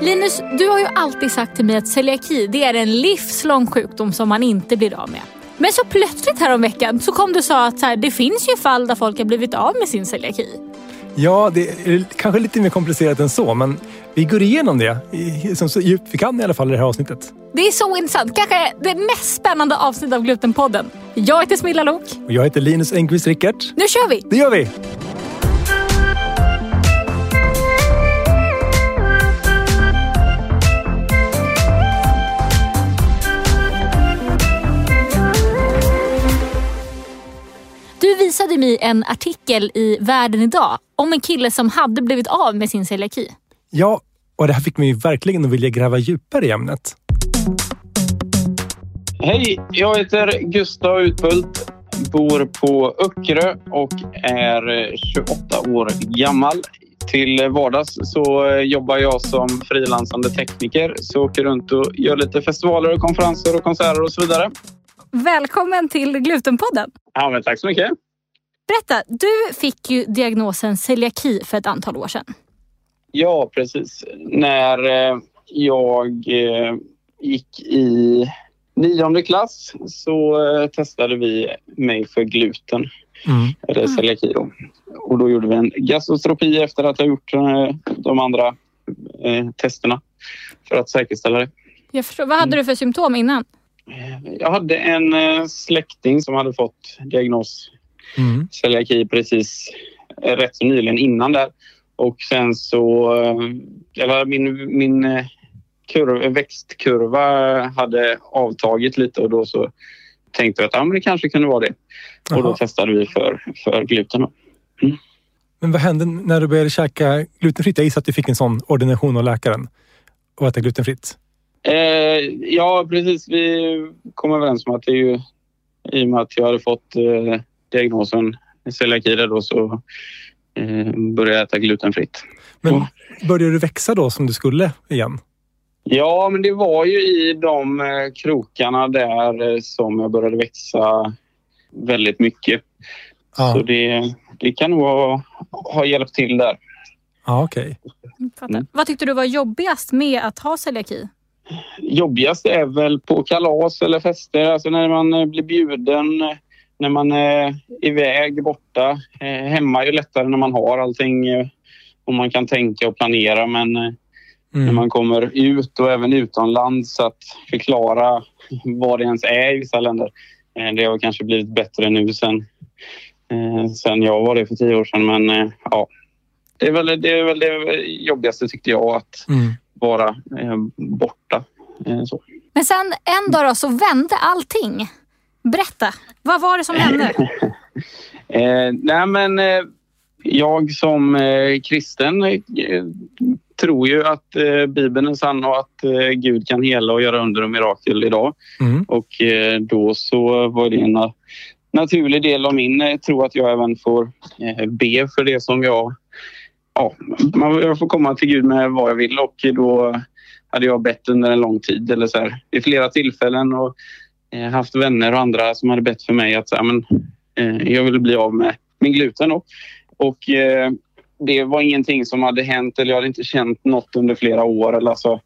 Linus, du har ju alltid sagt till mig att celiaki det är en livslång sjukdom som man inte blir av med. Men så plötsligt häromveckan så kom du och sa att så här, det finns ju fall där folk har blivit av med sin celiaki. Ja, det är kanske lite mer komplicerat än så, men vi går igenom det som så djupt vi kan i alla fall i det här avsnittet. Det är så intressant. Kanske det mest spännande avsnittet av Glutenpodden. Jag heter Smilla Lok. Och jag heter Linus Engqvist Rickert. Nu kör vi! Det gör vi! Visade mig en artikel i Världen idag om en kille som hade blivit av med sin celiaki. Ja, och det här fick mig verkligen att vilja gräva djupare i ämnet. Hej, jag heter Gustav Utbult, bor på Öckerö och är 28 år gammal. Till vardags så jobbar jag som frilansande tekniker, så åker runt och gör lite festivaler, och konferenser och konserter och så vidare. Välkommen till Glutenpodden. Ja, men tack så mycket. Berätta, du fick ju diagnosen celiaki för ett antal år sedan. Ja, precis. När eh, jag eh, gick i nionde klass så eh, testade vi mig för gluten, Mm. eller celiaki. Då. Och då gjorde vi en gastroskopi efter att ha gjort de andra testerna för att säkerställa det. Jag förstår. Vad hade du för symptom innan? Jag hade en släkting som hade fått diagnos Mm. celiaki precis rätt så nyligen innan där. Och sen så... Eller min, min kurva, växtkurva hade avtagit lite och då så tänkte jag att ja, men det kanske kunde vara det. Och då testade vi för, för gluten. då. Men vad hände när du började käka glutenfritt? Jag gissar att du fick en sån ordination av läkaren och äta glutenfritt. Eh, ja, precis. Vi kom överens om att det är ju i och med att jag hade fått eh, diagnosen celiaki där då så eh, började jag äta glutenfritt. Men Ja. började du växa då som du skulle igen? Ja, men det var ju i de eh, krokarna där eh, som jag började växa väldigt mycket. Ja, Så det, det kan nog ha, ha hjälpt till där. ja okej. Fattar. Mm. Vad tyckte du var jobbigast med att ha celiaki? Jobbigast är väl på kalas eller fester, alltså när man eh, blir bjuden, eh, när man är iväg borta. Eh, Hemma är ju lättare när man har allting eh, och man kan tänka och planera men eh, när Mm. man kommer ut och även utomlands att förklara vad det ens är i vissa länder. Eh, Det har kanske blivit bättre nu sen, eh, sen jag var det för tio år sedan men eh, ja. Det är väl det, är väl det jobbigaste tyckte jag att Mm. vara eh, borta. Eh, så. Men sen en dag då så vände allting. Berätta, vad var det som hände? Eh, nej men eh, jag som eh, kristen eh, tror ju att eh, Bibeln är sann och att eh, Gud kan hela och göra under och mirakel idag. Mm. Och eh, då så var det en na- naturlig del av min eh, tro att jag även får eh, be för det som jag... Ja, man, jag får komma till Gud med vad jag vill och då hade jag bett under en lång tid eller så här, vid flera tillfällen och Eh, haft vänner och andra som hade bett för mig att så här, men, eh, jag ville bli av med min gluten. Då. Och eh, det var ingenting som hade hänt eller jag hade inte känt något under flera år. Eller alltså,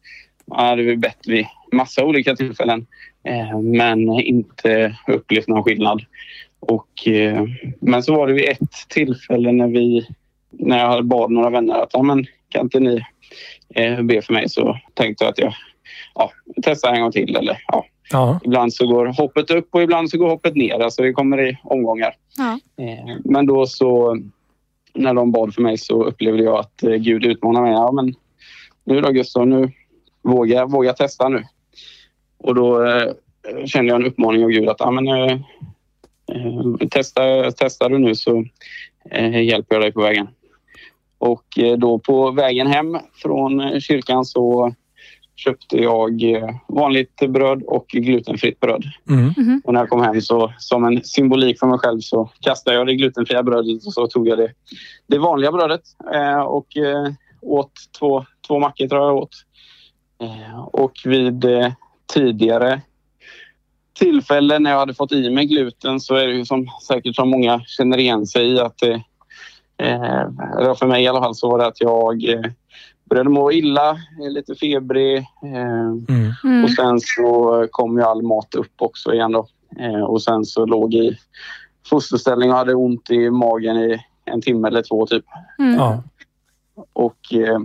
jag hade bett vid massa olika tillfällen eh, men inte upplevt någon skillnad. Och, eh, men så var det vid ett tillfälle när, vi, när jag bad några vänner att ja, men, kan inte ni eh, be för mig så tänkte jag att jag ja, testar en gång till. Eller, ja. Ja. Ibland så går hoppet upp och ibland så går hoppet ner. Alltså det kommer i omgångar. Ja. Eh, Men då så när de bad för mig så upplevde jag att eh, Gud utmanade mig. Ja, men nu då Gustav, nu våga, våga testa nu. Och då eh, kände jag en uppmaning av Gud att ja, men, eh, testa, testar du nu så eh, hjälper jag dig på vägen. Och då på vägen hem från kyrkan så köpte jag eh, vanligt bröd och glutenfritt bröd. Mm. Och när jag kom hem så som en symbolik för mig själv så kastade jag det glutenfria brödet och så tog jag det, det vanliga brödet eh, och eh, åt två, två mackor tror jag åt. Och vid tidigare tillfällen när jag hade fått i mig gluten så är det ju som säkert som många känner igen sig i att det, eh, för mig i alla fall så var det att jag började må illa, lite febrig. Eh, Mm. Mm. och sen så kom ju all mat upp också igen då. Eh, och sen så låg i fosterställning och hade ont i magen i en timme eller två typ. Mm. Ja. Och eh,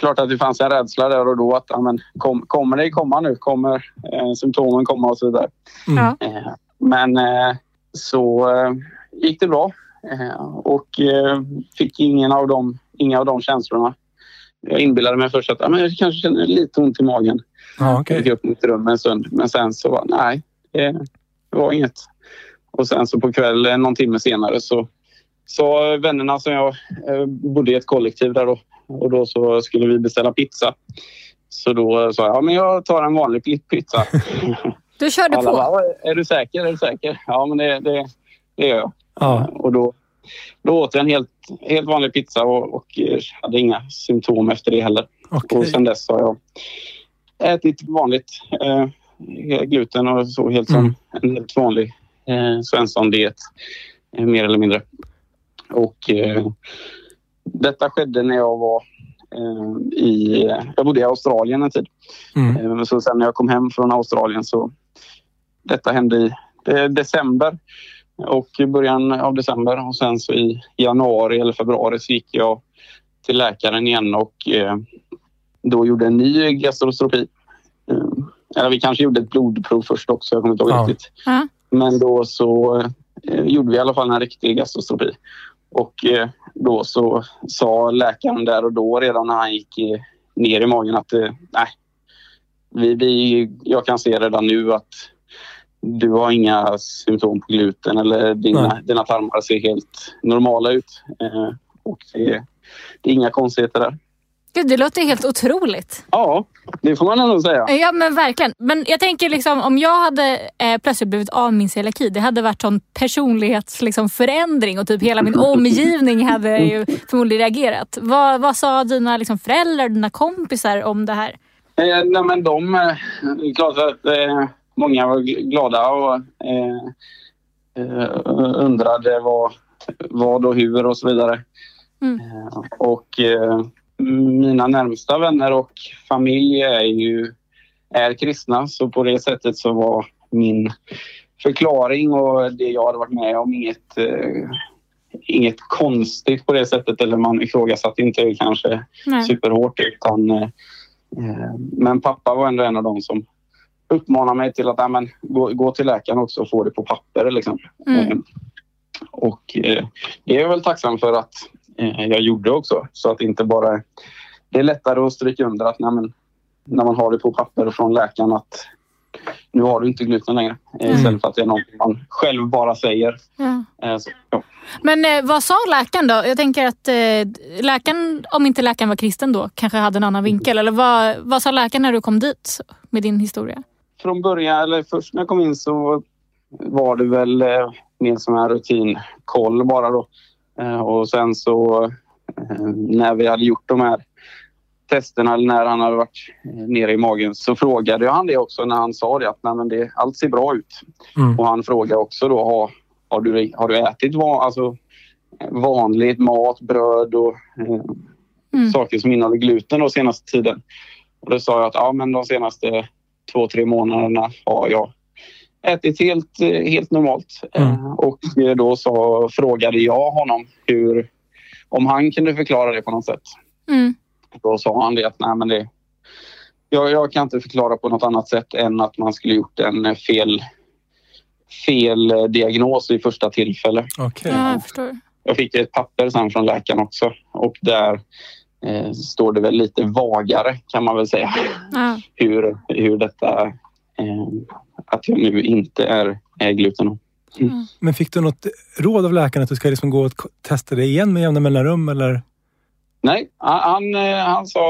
klart att det fanns en rädsla där och då att ja, men, kom, kommer det komma nu? Kommer eh, symptomen komma och så vidare? Mm. Eh, men eh, så eh, gick det bra eh, och eh, fick ingen av dem, inga av de känslorna. Jag inbillade mig först att ja, men jag kanske känner lite ont i magen. Ja, Jag okej. gick upp i mitt rum en stund. Men sen så var nej, det, det var inget. Och sen så på kvällen, någon timme senare, så sa vännerna som jag eh, bodde i ett kollektiv där då. Och då så skulle vi beställa pizza. Så då sa jag, ja men jag tar en vanlig pi- pizza. Du körde Alla på. bara, är du säker? Är du säker? Ja men det, det, det gör jag. Ja. Och då, då åt jag en helt, helt vanlig pizza och, och eh, hade inga symptom efter det heller. Okej. Och sen dess har jag ätit vanligt eh, gluten och så helt som Mm. en helt vanlig eh, Svensson-diet. Eh, mer eller mindre. Och eh, detta skedde när jag var eh, i... Jag bodde i Australien en tid. Mm. Eh, så sen när jag kom hem från Australien så... Detta hände i december och i början av december och sen så i januari eller februari så gick jag till läkaren igen och eh, då gjorde en ny gastroskopi. Eh, eller vi kanske gjorde ett blodprov först också, jag kommer inte ihåg Ja. riktigt. Ja. Men då så eh, gjorde vi i alla fall en riktig gastroskopi. Och eh, då så sa läkaren där och då redan när han gick eh, ner i magen att eh, nej, vi, vi, jag kan se redan nu att du har inga symptom på gluten eller dina, Nej. dina tarmar ser helt normala ut. Eh, och det, det är inga konstigheter där. Gud, det låter helt otroligt. Ja, det får man ändå säga. Ja men verkligen. Men jag tänker liksom om jag hade eh, plötsligt blivit av min celiaki. Det hade varit sån personlighetsförändring liksom, förändring och typ hela min omgivning hade ju förmodligen reagerat. Vad, vad sa dina liksom, föräldrar och dina kompisar om det här? Eh, nej, men de... Eh, klart att eh, många var gl- glada och eh, eh, undrade vad, vad och hur och så vidare. Mm. Eh, och mina närmsta vänner och familj är ju är kristna så på det sättet så var min förklaring och det jag hade varit med om inget, eh, inget konstigt på det sättet eller man ifrågasatte inte kanske Nej. superhårt. Utan, eh, men pappa var ändå en av dem som uppmanade mig till att ja, men, gå, gå till läkaren också och få det på papper. Liksom. Mm. Eh, och eh, det är jag väl tacksam för att eh, jag gjorde också. Så att inte bara... Det är lättare att stryka under att nej, men, när man har det på papper från läkaren att nu har du inte gluten längre. Eh, Mm. Istället för att det är något man själv bara säger. Eh, så, ja. Men eh, vad sa läkaren då? Jag tänker att eh, läkaren, om inte läkaren var kristen då, kanske hade en annan vinkel. Eller vad, vad sa läkaren när du kom dit med din historia? Från början, eller först när jag kom in så var det väl eh, mer som en rutinkoll bara då. Eh, och sen så eh, när vi hade gjort de här testerna eller när han hade varit nere i magen så frågade jag han det också när han sa det att Nej, men det, allt ser bra ut. Mm. Och han frågade också då har, har, du, har du ätit van, alltså, vanligt mat, bröd och eh, Mm. saker som innehåller gluten då senaste tiden. Och då sa jag att ja, men de senaste två, tre månaderna har jag ätit helt, eh, helt normalt. Mm. Eh, Och eh, då så frågade jag honom hur, om han kunde förklara det på något sätt. Mm. Då sa han det att nej, men det, jag, jag kan inte förklara på något annat sätt än att man skulle gjort en fel, fel diagnos i första tillfälle. Okej. Ja, jag. Jag fick ett papper sen från läkaren också och där eh, står det väl lite vagare kan man väl säga Ja. hur, hur detta eh, att jag nu inte är, är gluten. Men fick du något råd av läkaren att du ska liksom gå och testa det igen med jämna mellanrum? Eller? Nej, han, han, eh, han sa...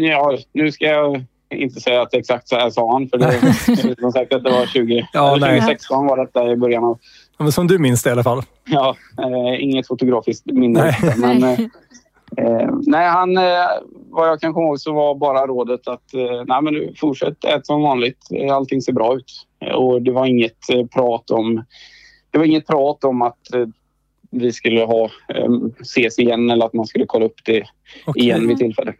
Ja, nu ska jag inte säga att exakt så här sa han för det som sagt att det var 20, Ja, eller nej. 2016 var detta i början av... Ja, men Som du minns det i alla fall. Ja, eh, inget fotografiskt minne. Men, eh, eh, nej, han, eh, vad jag kan komma ihåg så var bara rådet att eh, nej, men du, fortsätt ät som vanligt. Eh, Allting ser bra ut. Eh, Och det var inget eh, prat om det var inget prat om att eh, vi skulle ha ses igen eller att man skulle kolla upp det Okej. igen vid tillfälle.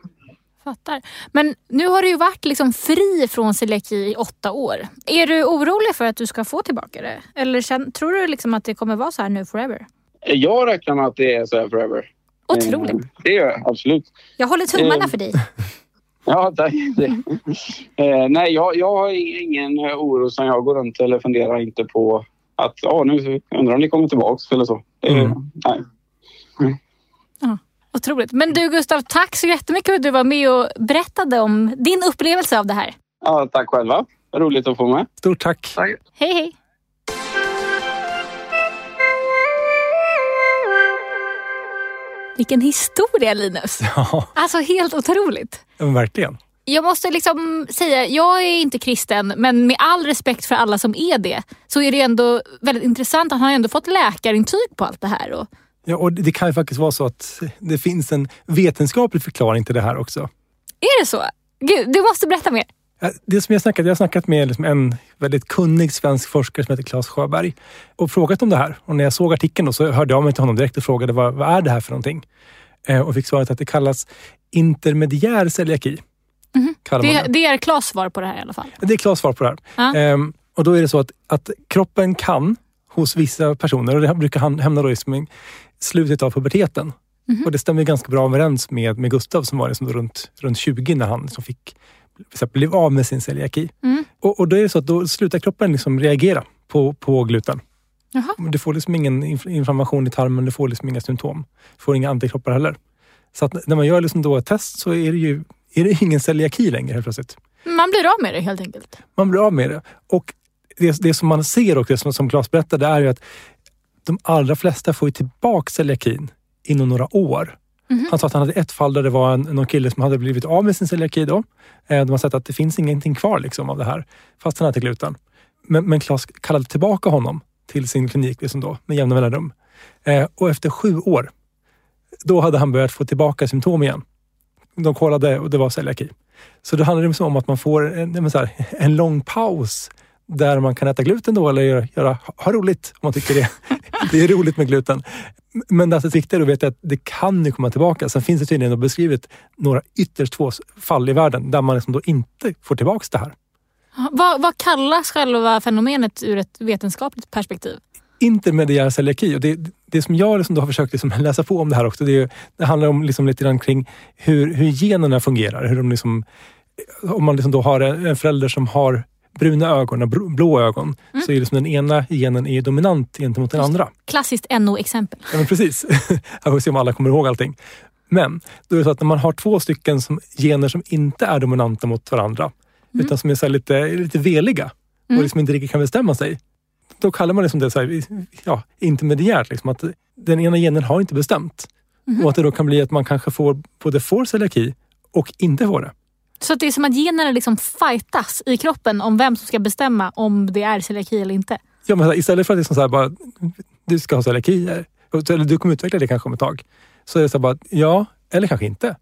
Fattar. Men nu har du ju varit liksom fri från celiaki i åtta år. Är du orolig för att du ska få tillbaka det? Eller tror du liksom att det kommer vara så här nu forever? Jag räknar med att det är så här forever. Otroligt. Eh, Det gör jag absolut. Jag håller tummarna Eh, för dig. Ja, tack. Eh, nej, jag, jag har ingen oro som jag går runt eller funderar inte på att ja, nu undrar om ni kommer tillbaks eller så. Eh, Mm. nej. Otroligt. Men du Gustav, tack så jättemycket för att du var med och berättade om din upplevelse av det här. Ja, tack själva. Roligt att få med. Stort tack. Tack. Hej hej! Vilken historia Linus! Ja, Alltså helt otroligt. men verkligen. Jag måste liksom säga, jag är inte kristen men med all respekt för alla som är det så är det ändå väldigt intressant att han har ändå fått läkarintyg på allt det här. Och, Ja, och det kan ju faktiskt vara så att det finns en vetenskaplig förklaring till det här också. är det så? Gud, du måste berätta mer. Ja, Det som jag, snackat, jag har snackat med liksom en väldigt kunnig svensk forskare som heter Claes Sjöberg och frågat om det här. Och när jag såg artikeln då, så hörde jag mig till honom direkt och frågade vad, vad är det här för någonting? Eh, och fick svaret att det kallas intermediär celiaki. Kallar man Det, det. är Klas svar på det här i alla fall. det är Claes svar på det här. Ja. Ehm, och då är det så att, att kroppen kan hos vissa personer, och det brukar hamna då i slutet av puberteten. Och det stämmer ganska bra överens med, med Gustav som var liksom runt, runt 20 när han liksom fick, blev av med sin celiaki. Mm. Och, och då är det så att då slutar kroppen liksom reagera på, på gluten. Jaha. Du får liksom ingen inf- inflammation i tarmen, du får liksom inga symptom. Du får inga antikroppar heller. Så när man gör liksom då ett test så är det ju är det ingen celiaki längre helt plötsligt. Man blir av med det helt enkelt. Man blir av med det. Och det, det som man ser och det som, som Claes berättade är ju att de allra flesta får tillbaka celiakin inom några år. Mm-hmm. Han sa att han hade ett fall där det var en, någon kille som hade blivit av med sin celiaki då. Eh, De har sett att det finns ingenting kvar liksom av det här, fast han äter gluten. Men, men Klas kallade tillbaka honom till sin klinik liksom då, med jämna mellanrum. Eh, och efter sju år, då hade han börjat få tillbaka symptom igen. De kollade och det var celiaki. Så det handlar liksom om att man får en, en, så här, en lång paus där man kan äta gluten då eller göra, göra, ha roligt om man tycker det, det är roligt med gluten. Men det är viktigt att veta att det kan ju komma tillbaka. Sen finns det tydligen beskrivet några ytterst få fall i världen där man liksom då inte får tillbaka det här. Vad, vad kallas själva fenomenet ur ett vetenskapligt perspektiv? intermediär celiaki. Och det, det som jag liksom då har försökt liksom läsa på om det här också, det, är, det handlar om liksom lite grann kring hur, hur generna fungerar. Hur de liksom, om man liksom då har en förälder som har bruna ögon och blå ögon, så är liksom den ena genen är dominant gentemot den andra. Klassiskt NO-exempel. Ja, men precis. Jag får se om alla kommer ihåg allting. Men då är det så att när man har två stycken som gener som inte är dominanta mot varandra, utan som är så lite, lite veliga och liksom inte riktigt kan bestämma sig. Då kallar man det som det så här, ja, intermediärt. Liksom, att den ena genen har inte bestämt. Och att det då kan bli att man kanske får, både får celiaki och inte får det. Så att det är som att generna liksom fightas i kroppen om vem som ska bestämma om det är celiaki eller inte. Ja, men så istället för att liksom så här, bara, du ska ha celiaki, eller du kommer utveckla det kanske om ett tag. Så är det så bara, ja, eller kanske inte.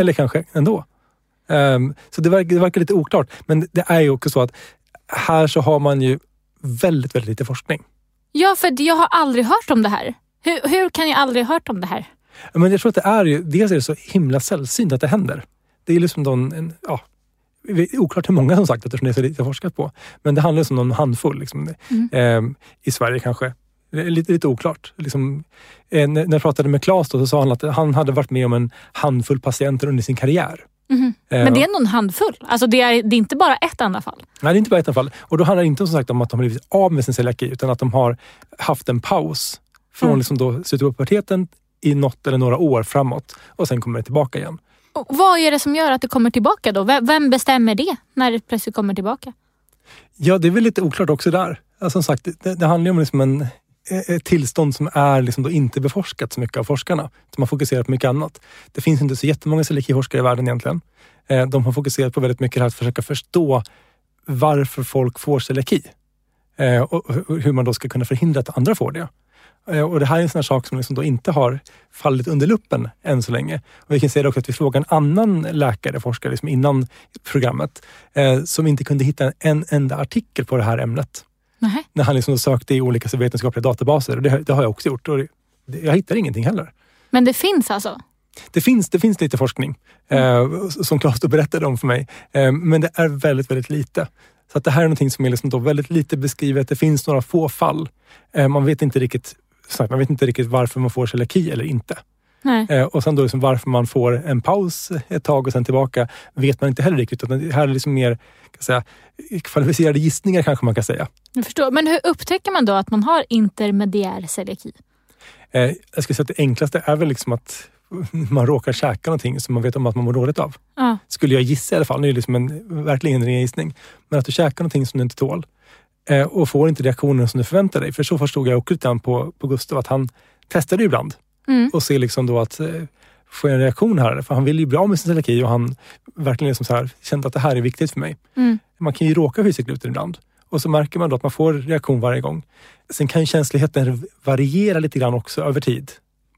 Eller kanske ändå. Ehm, så det verkar, det verkar lite oklart. Men det är ju också så att här så har man ju väldigt, väldigt lite forskning. Ja, för jag har aldrig hört om det här. Hur, hur kan jag aldrig ha hört om det här? Men jag tror att det är ju, dels är det så himla sällsynt att det händer. Det är liksom någon, en, ja, oklart hur många som sagt eftersom det är så lite forskat på. Men det handlar om någon handfull liksom, ehm, i Sverige kanske. Lite, lite oklart. Liksom, eh, när jag pratade med Claes då, så sa han att han hade varit med om en handfull patienter under sin karriär. Eh, Men det är någon handfull. Alltså det är, det är inte bara ett enda fall. Nej, det är inte bara ett fall. Och då handlar det inte som sagt om att de har blivit av med sin celiaki utan att de har haft en paus från Mm. liksom då i något eller några år framåt och sen kommer det tillbaka igen. Och vad är det som gör att det kommer tillbaka då? Vem, bestämmer det när det plötsligt kommer tillbaka? Ja, det är väl lite oklart också där. Ja, som sagt, det, det handlar ju om liksom en, eh, ett tillstånd som är liksom då inte beforskat så mycket av forskarna. De har fokuserat på mycket annat. Det finns inte så jättemånga celiakiforskare i världen egentligen. Eh, de har fokuserat på väldigt mycket det här att försöka förstå varför folk får celiaki. Eh, och hur man då ska kunna förhindra att andra får det. Eh, Och Det här är en sån sak som liksom inte har fallit under luppen än så länge. Och vi kan se också att vi frågade en annan läkare, forskare, liksom innan programmet, eh, som inte kunde hitta en enda artikel på det här ämnet Nej. när han liksom sökte i olika vetenskapliga databaser. Och det, det har jag också gjort. Och det, jag hittar ingenting heller. Men det finns alltså? Det finns, det finns lite forskning eh, som Claes berättade om för mig. Eh, men det är väldigt, väldigt lite. Så att det här är någonting som är liksom väldigt lite beskrivet. Det finns några få fall. Eh, man vet inte riktigt man vet inte riktigt varför man får celiaki eller inte. Eh, och sen då liksom varför man får en paus ett tag och sen tillbaka vet man inte heller riktigt. Utan det här är liksom mer kan säga, kvalificerade gissningar kanske man kan säga. Jag förstår. Men hur upptäcker man då att man har intermediär celiaki? Eh, jag skulle säga att det enklaste är väl liksom att man råkar käka någonting som man vet om att man mår dåligt av. Ja. Skulle jag gissa i alla fall. Nu är det liksom en, verkligen en ren gissning. Men att du käkar någonting som du inte tål eh, och får inte reaktionen som du förväntar dig. För så förstod jag också lite på, på Gustav att han testade ibland Mm. och ser liksom då att eh, få en reaktion här. För han vill ju bli av med sin celiaki och han verkligen liksom så här, kände att det här är viktigt för mig. Mm. Man kan ju råka sig gluten ibland och så märker man då att man får reaktion varje gång. Sen kan känsligheten variera lite grann också över tid.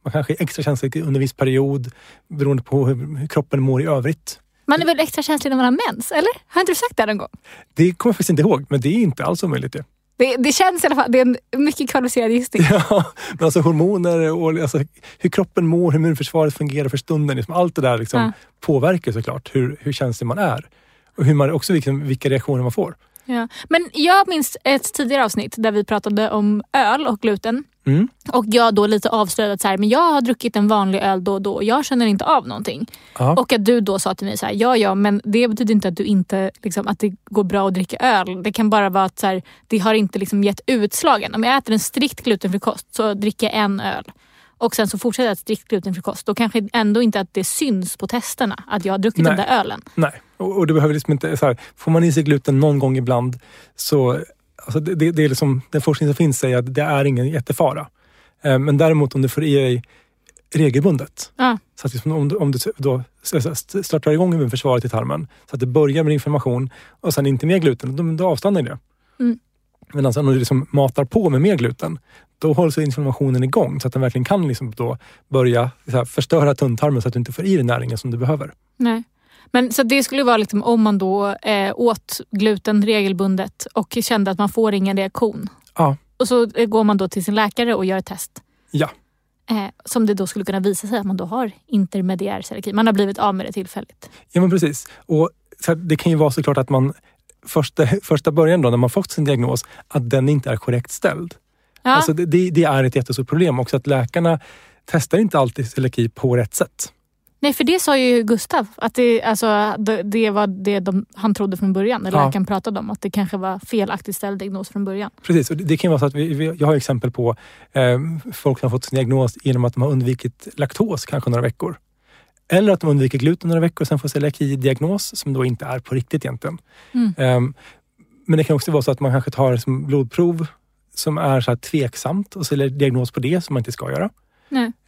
Man kanske är extra känslig under en viss period beroende på hur, hur kroppen mår i övrigt. Man är väl extra känslig när man har mens, eller? Har inte du sagt det någon gång? Det kommer jag faktiskt inte ihåg, men det är inte alls omöjligt. Det. Det, det känns i alla fall, det är en mycket kvalificerad gissning. Ja, men alltså hormoner och alltså, hur kroppen mår, hur immunförsvaret fungerar för stunden. Liksom allt det där liksom Ja. påverkar såklart hur, hur känslig man är. Och hur man, också vilka, vilka reaktioner man får. Ja. Men jag minns ett tidigare avsnitt där vi pratade om öl och gluten. Mm. Och jag då lite avslöjade att så här, men jag har druckit en vanlig öl då och då och jag känner inte av någonting. Ja. Och att du då sa till mig så här, ja ja men det betyder inte att du inte liksom, att det går bra att dricka öl. Det kan bara vara att så här, det har inte liksom gett utslagen. Om jag äter en strikt glutenfri kost så dricker jag en öl. Och sen så fortsätter jag att strikt glutenfri kost. Då kanske ändå inte att det syns på testerna att jag har druckit Nej. den där ölen. Nej, och, och det behöver liksom inte... Så här, får man i sig gluten någon gång ibland så... Alltså det, det, är liksom, den forskning som finns säger att det är ingen jättefara. Eh, Men däremot om du får i dig regelbundet. Ja. Så att liksom om du, om du då startar igång immunförsvaret i tarmen så att det börjar med inflammation och sen inte mer gluten, då, då avstannar det. Mm. Men alltså, om du liksom matar på med mer gluten, då hålls inflammationen igång så att den verkligen kan liksom då börja här, förstöra tunntarmen så att du inte får i dig näringen som du behöver. Nej. Men så det skulle vara liksom om man då eh, åt gluten regelbundet och kände att man får ingen reaktion. Ja. Och så eh, går man då till sin läkare och gör ett test. Ja. Eh, som det då skulle kunna visa sig att man då har intermediär celiaki. Man har blivit av med det tillfälligt. Ja men precis. Och så det kan ju vara såklart att man första, första början då när man fått sin diagnos, att den inte är korrekt ställd. Ja. Alltså det, det, det är ett jättestort problem också att läkarna testar inte alltid celiaki på rätt sätt. Nej för det sa ju Gustav. Att det, alltså, det, var det de, han trodde från början. Eller Ja. läkaren pratade om. Att det kanske var felaktigt ställd diagnos från början. Precis, och det, det kan vara så att vi, vi, jag har exempel på eh, folk som har fått sin diagnos genom att de har undvikit laktos kanske några veckor. Eller att de undviker gluten några veckor och sen får celiaki-diagnos som då inte är på riktigt egentligen. Mm. Ehm, men det kan också vara så att man kanske tar som blodprov som är så här tveksamt och ställer diagnos på det som man inte ska göra.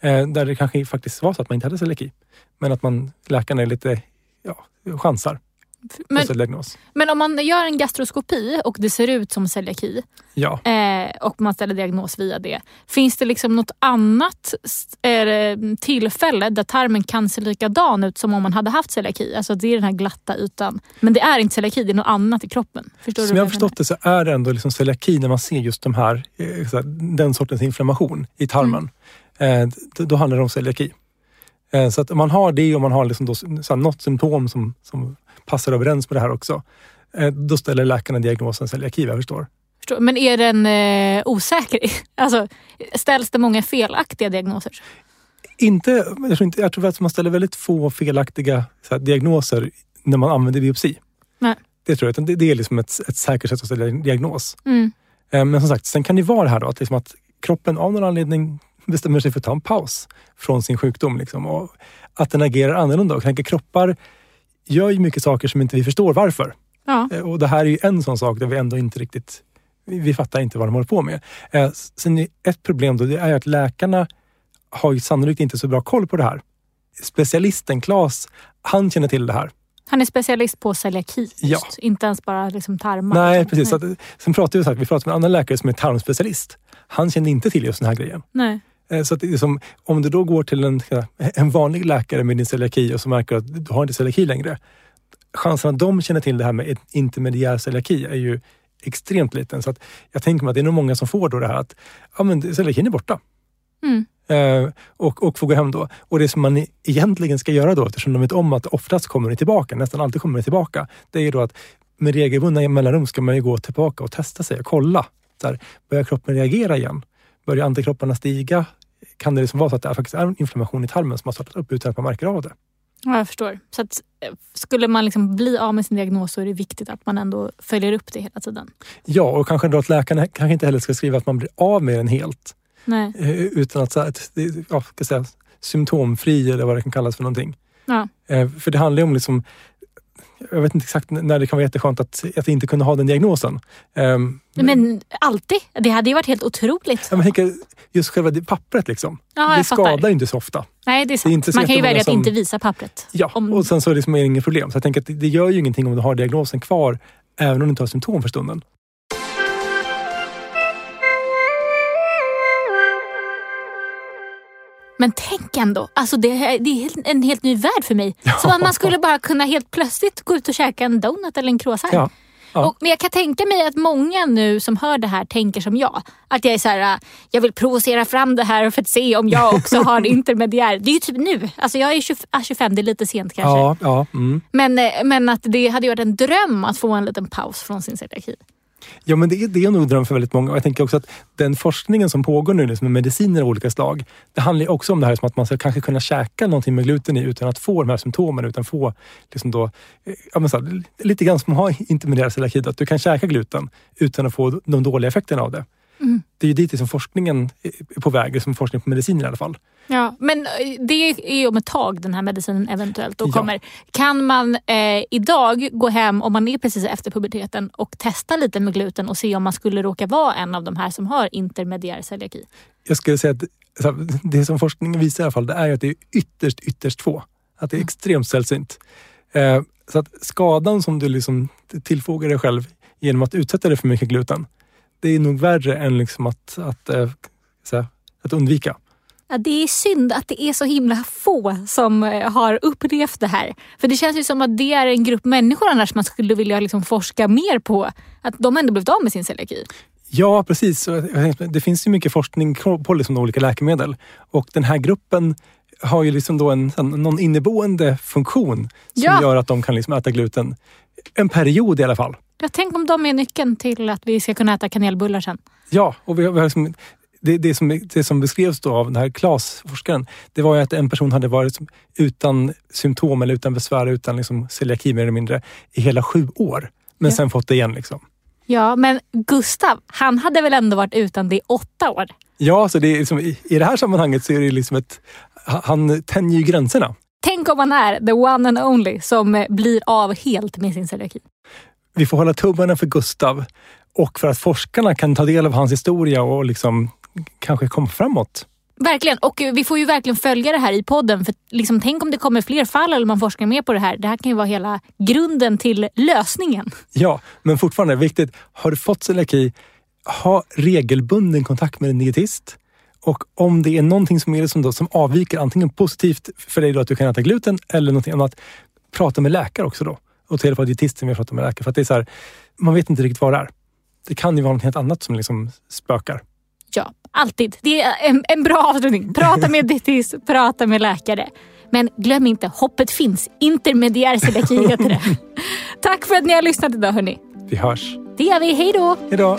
Eh, där det kanske faktiskt var så att man inte hade celiaki. Men att man, läkarna är lite, ja, chansar Men, men om man gör en gastroskopi och det ser ut som celiaki Ja. eh, och man ställer diagnos via det. Finns det liksom något annat eh, tillfälle där tarmen kan se likadan ut som om man hade haft celiaki? Alltså det är den här glatta ytan. Men det är inte celiaki, det är något annat i kroppen. Förstår Som jag har förstått det så är det ändå liksom celiaki när man ser just de här, eh, här den sortens inflammation i tarmen. Mm. Eh, då, handlar det om celiaki. Eh, så att om man har det och man har liksom då, så något symptom som, som passar överens med det här också. Eh, då ställer läkarna diagnosen celiaki vad jag förstår. Förstår. Men är den eh, osäker? Alltså, ställs det många felaktiga diagnoser? Inte, jag, tror inte, jag tror att man ställer väldigt få felaktiga här, diagnoser när man använder biopsi. Nej. Det tror jag. Det, det är liksom ett, ett säkert sätt att ställa en diagnos. Mm. Men som sagt, sen kan det vara det här då, att, liksom att kroppen av någon anledning bestämmer sig för att ta en paus från sin sjukdom. Liksom, och att den agerar annorlunda. Och tänker, kroppar gör ju mycket saker som inte vi förstår varför. Ja. Eh, Och det här är ju en sån sak där vi ändå inte riktigt, vi, fattar inte vad de håller på med. Eh, Sen ett problem då, det är att läkarna har ju sannolikt inte så bra koll på det här. Specialisten Claes, han känner till det här. Han är specialist på celiaki. Ja. Inte ens bara liksom tarmar. Nej, utan- precis. Så att, sen pratade vi, så här, vi pratade med en annan läkare som är tarmspecialist. Han kände inte till just den här grejen. Nej. Eh, Så att det är som, om du då går till en, en vanlig läkare med din celiaki och så märker att du har inte celiaki längre. Chansen att de känner till det här med intermediär celiaki är ju extremt liten. Så att jag tänker mig att det är nog många som får då det här att ja, men celiakin är borta. Mm. Eh, och, och får gå hem då. Och det som man egentligen ska göra då, eftersom de vet om att oftast kommer det tillbaka, nästan alltid kommer det tillbaka, det är ju då att med regelbundna mellanrum ska man ju gå tillbaka och testa sig och kolla. Så här, börjar kroppen reagera igen? Börjar antikropparna stiga? Kan det liksom vara så att det faktiskt är en inflammation i tarmen som har startat upp utan att man märker av det? Ja, jag förstår. Så att, eh, skulle man liksom bli av med sin diagnos så är det viktigt att man ändå följer upp det hela tiden. Ja, och kanske då att läkarna kanske inte heller ska skriva att man blir av med den helt. Nej. Eh, Utan att, så ja, ska säga, symptomfri eller vad det kan kallas för någonting. Ja. Eh, För det handlar ju om liksom jag vet inte exakt när det kan vara jätteskönt att, att inte kunna ha den diagnosen. Um, Men alltid. Det hade ju varit helt otroligt. jag tänker, just själva det- pappret liksom. Ja, det fattar. skadar ju inte så ofta. Nej, det är sant. inte så man kan ju välja att som- inte visa pappret. Ja, Om- och sen så liksom är det inget problem. Så jag tänker att det, det gör ju ingenting om du har diagnosen kvar, även om du inte har symptom för stunden. Men tänk ändå, alltså det, är- det är en helt ny värld för mig. Som att man skulle bara kunna helt plötsligt gå ut och käka en donut eller en croissant. Ja. Ja. Och, men jag kan tänka mig att många nu som hör det här tänker som jag. Att jag är så här, äh, jag vill provocera fram det här för att se om jag också har intermediär. Det är ju typ nu. Alltså jag är 20, ah, 25, det är lite sent kanske. Ja, ja, mm. Men, eh, men att det hade ju varit en dröm att få en liten paus från sin celiaki ja, men det är, det är nog en dröm för väldigt många. Och jag tänker också att den forskningen som pågår nu liksom med mediciner av olika slag, det handlar ju också om det här som att man ska kanske kunna käka någonting med gluten i utan att få de här symptomen, utan få liksom då, eh, ja, men så här, lite grann som att ha intermediär celiaki, att du kan käka gluten utan att få de dåliga effekterna av det. Det är ju dit som forskningen är på väg, som forskning på mediciner i alla fall. Ja, men eh, det är om ett tag den här medicinen eventuellt Ja. kommer. Kan man eh, idag gå hem om man är precis efter puberteten och testa lite med gluten och se om man skulle råka vara en av de här som har intermediär celiaki? jag skulle säga att det som forskningen visar i alla fall, det är att det är ytterst, ytterst få. Att det är extremt sällsynt. Eh, så att skadan som du liksom tillfogar dig själv genom att utsätta dig för mycket gluten, det är nog värre än liksom att, att, eh, så här, att undvika. Ja, det är synd att det är så himla få som eh, har upplevt det här. För det känns ju som att det är en grupp människor annars man skulle vilja liksom forska mer på. Att de ändå blivit av med sin celiaki. Ja, precis. Det finns ju mycket forskning på liksom olika läkemedel och den här gruppen har ju liksom då en, någon inneboende funktion som Ja. gör att de kan liksom äta gluten en period i alla fall. Jag tänk om de är nyckeln till att vi ska kunna äta kanelbullar sen. Ja, och vi har, vi har liksom, det, det, som, det som beskrevs då av den här Klas-forskaren, det var ju att en person hade varit utan symptom eller utan besvär, utan liksom celiaki mer eller mindre, i hela sju år. Men Ja. sen fått det igen. Liksom. Ja, men Gustav, han hade väl ändå varit utan det i åtta år? Ja, så det är liksom, i, i det här sammanhanget så är det liksom ett... Han tänjer ju gränserna. Tänk om man är the one and only som blir av helt med sin celiaki. Vi får hålla tummarna för Gustav och för att forskarna kan ta del av hans historia och liksom kanske komma framåt. Verkligen, och vi får ju verkligen följa det här i podden. För liksom, Tänk om det kommer fler fall eller man forskar mer på det här. Det här kan ju vara hela grunden till lösningen. Ja, men fortfarande viktigt. Har du fått celiaki, ha regelbunden kontakt med en dietist. Och om det är någonting som, är som, då, som avviker, antingen positivt för dig då att du kan äta gluten eller någonting annat, prata med läkare också då. Och till på dietisten vi pratar med läkare. För att det är så här, man vet inte riktigt vad det är. Det kan ju vara något helt annat som liksom spökar. Ja, alltid. Det är en, en bra avslutning. Prata med dietist, prata med läkare. Men glöm inte, hoppet finns. Intermediär celiaki heter det. Tack för att ni har lyssnat idag hörni. Vi hörs. Det gör vi. Hej då! Hejdå!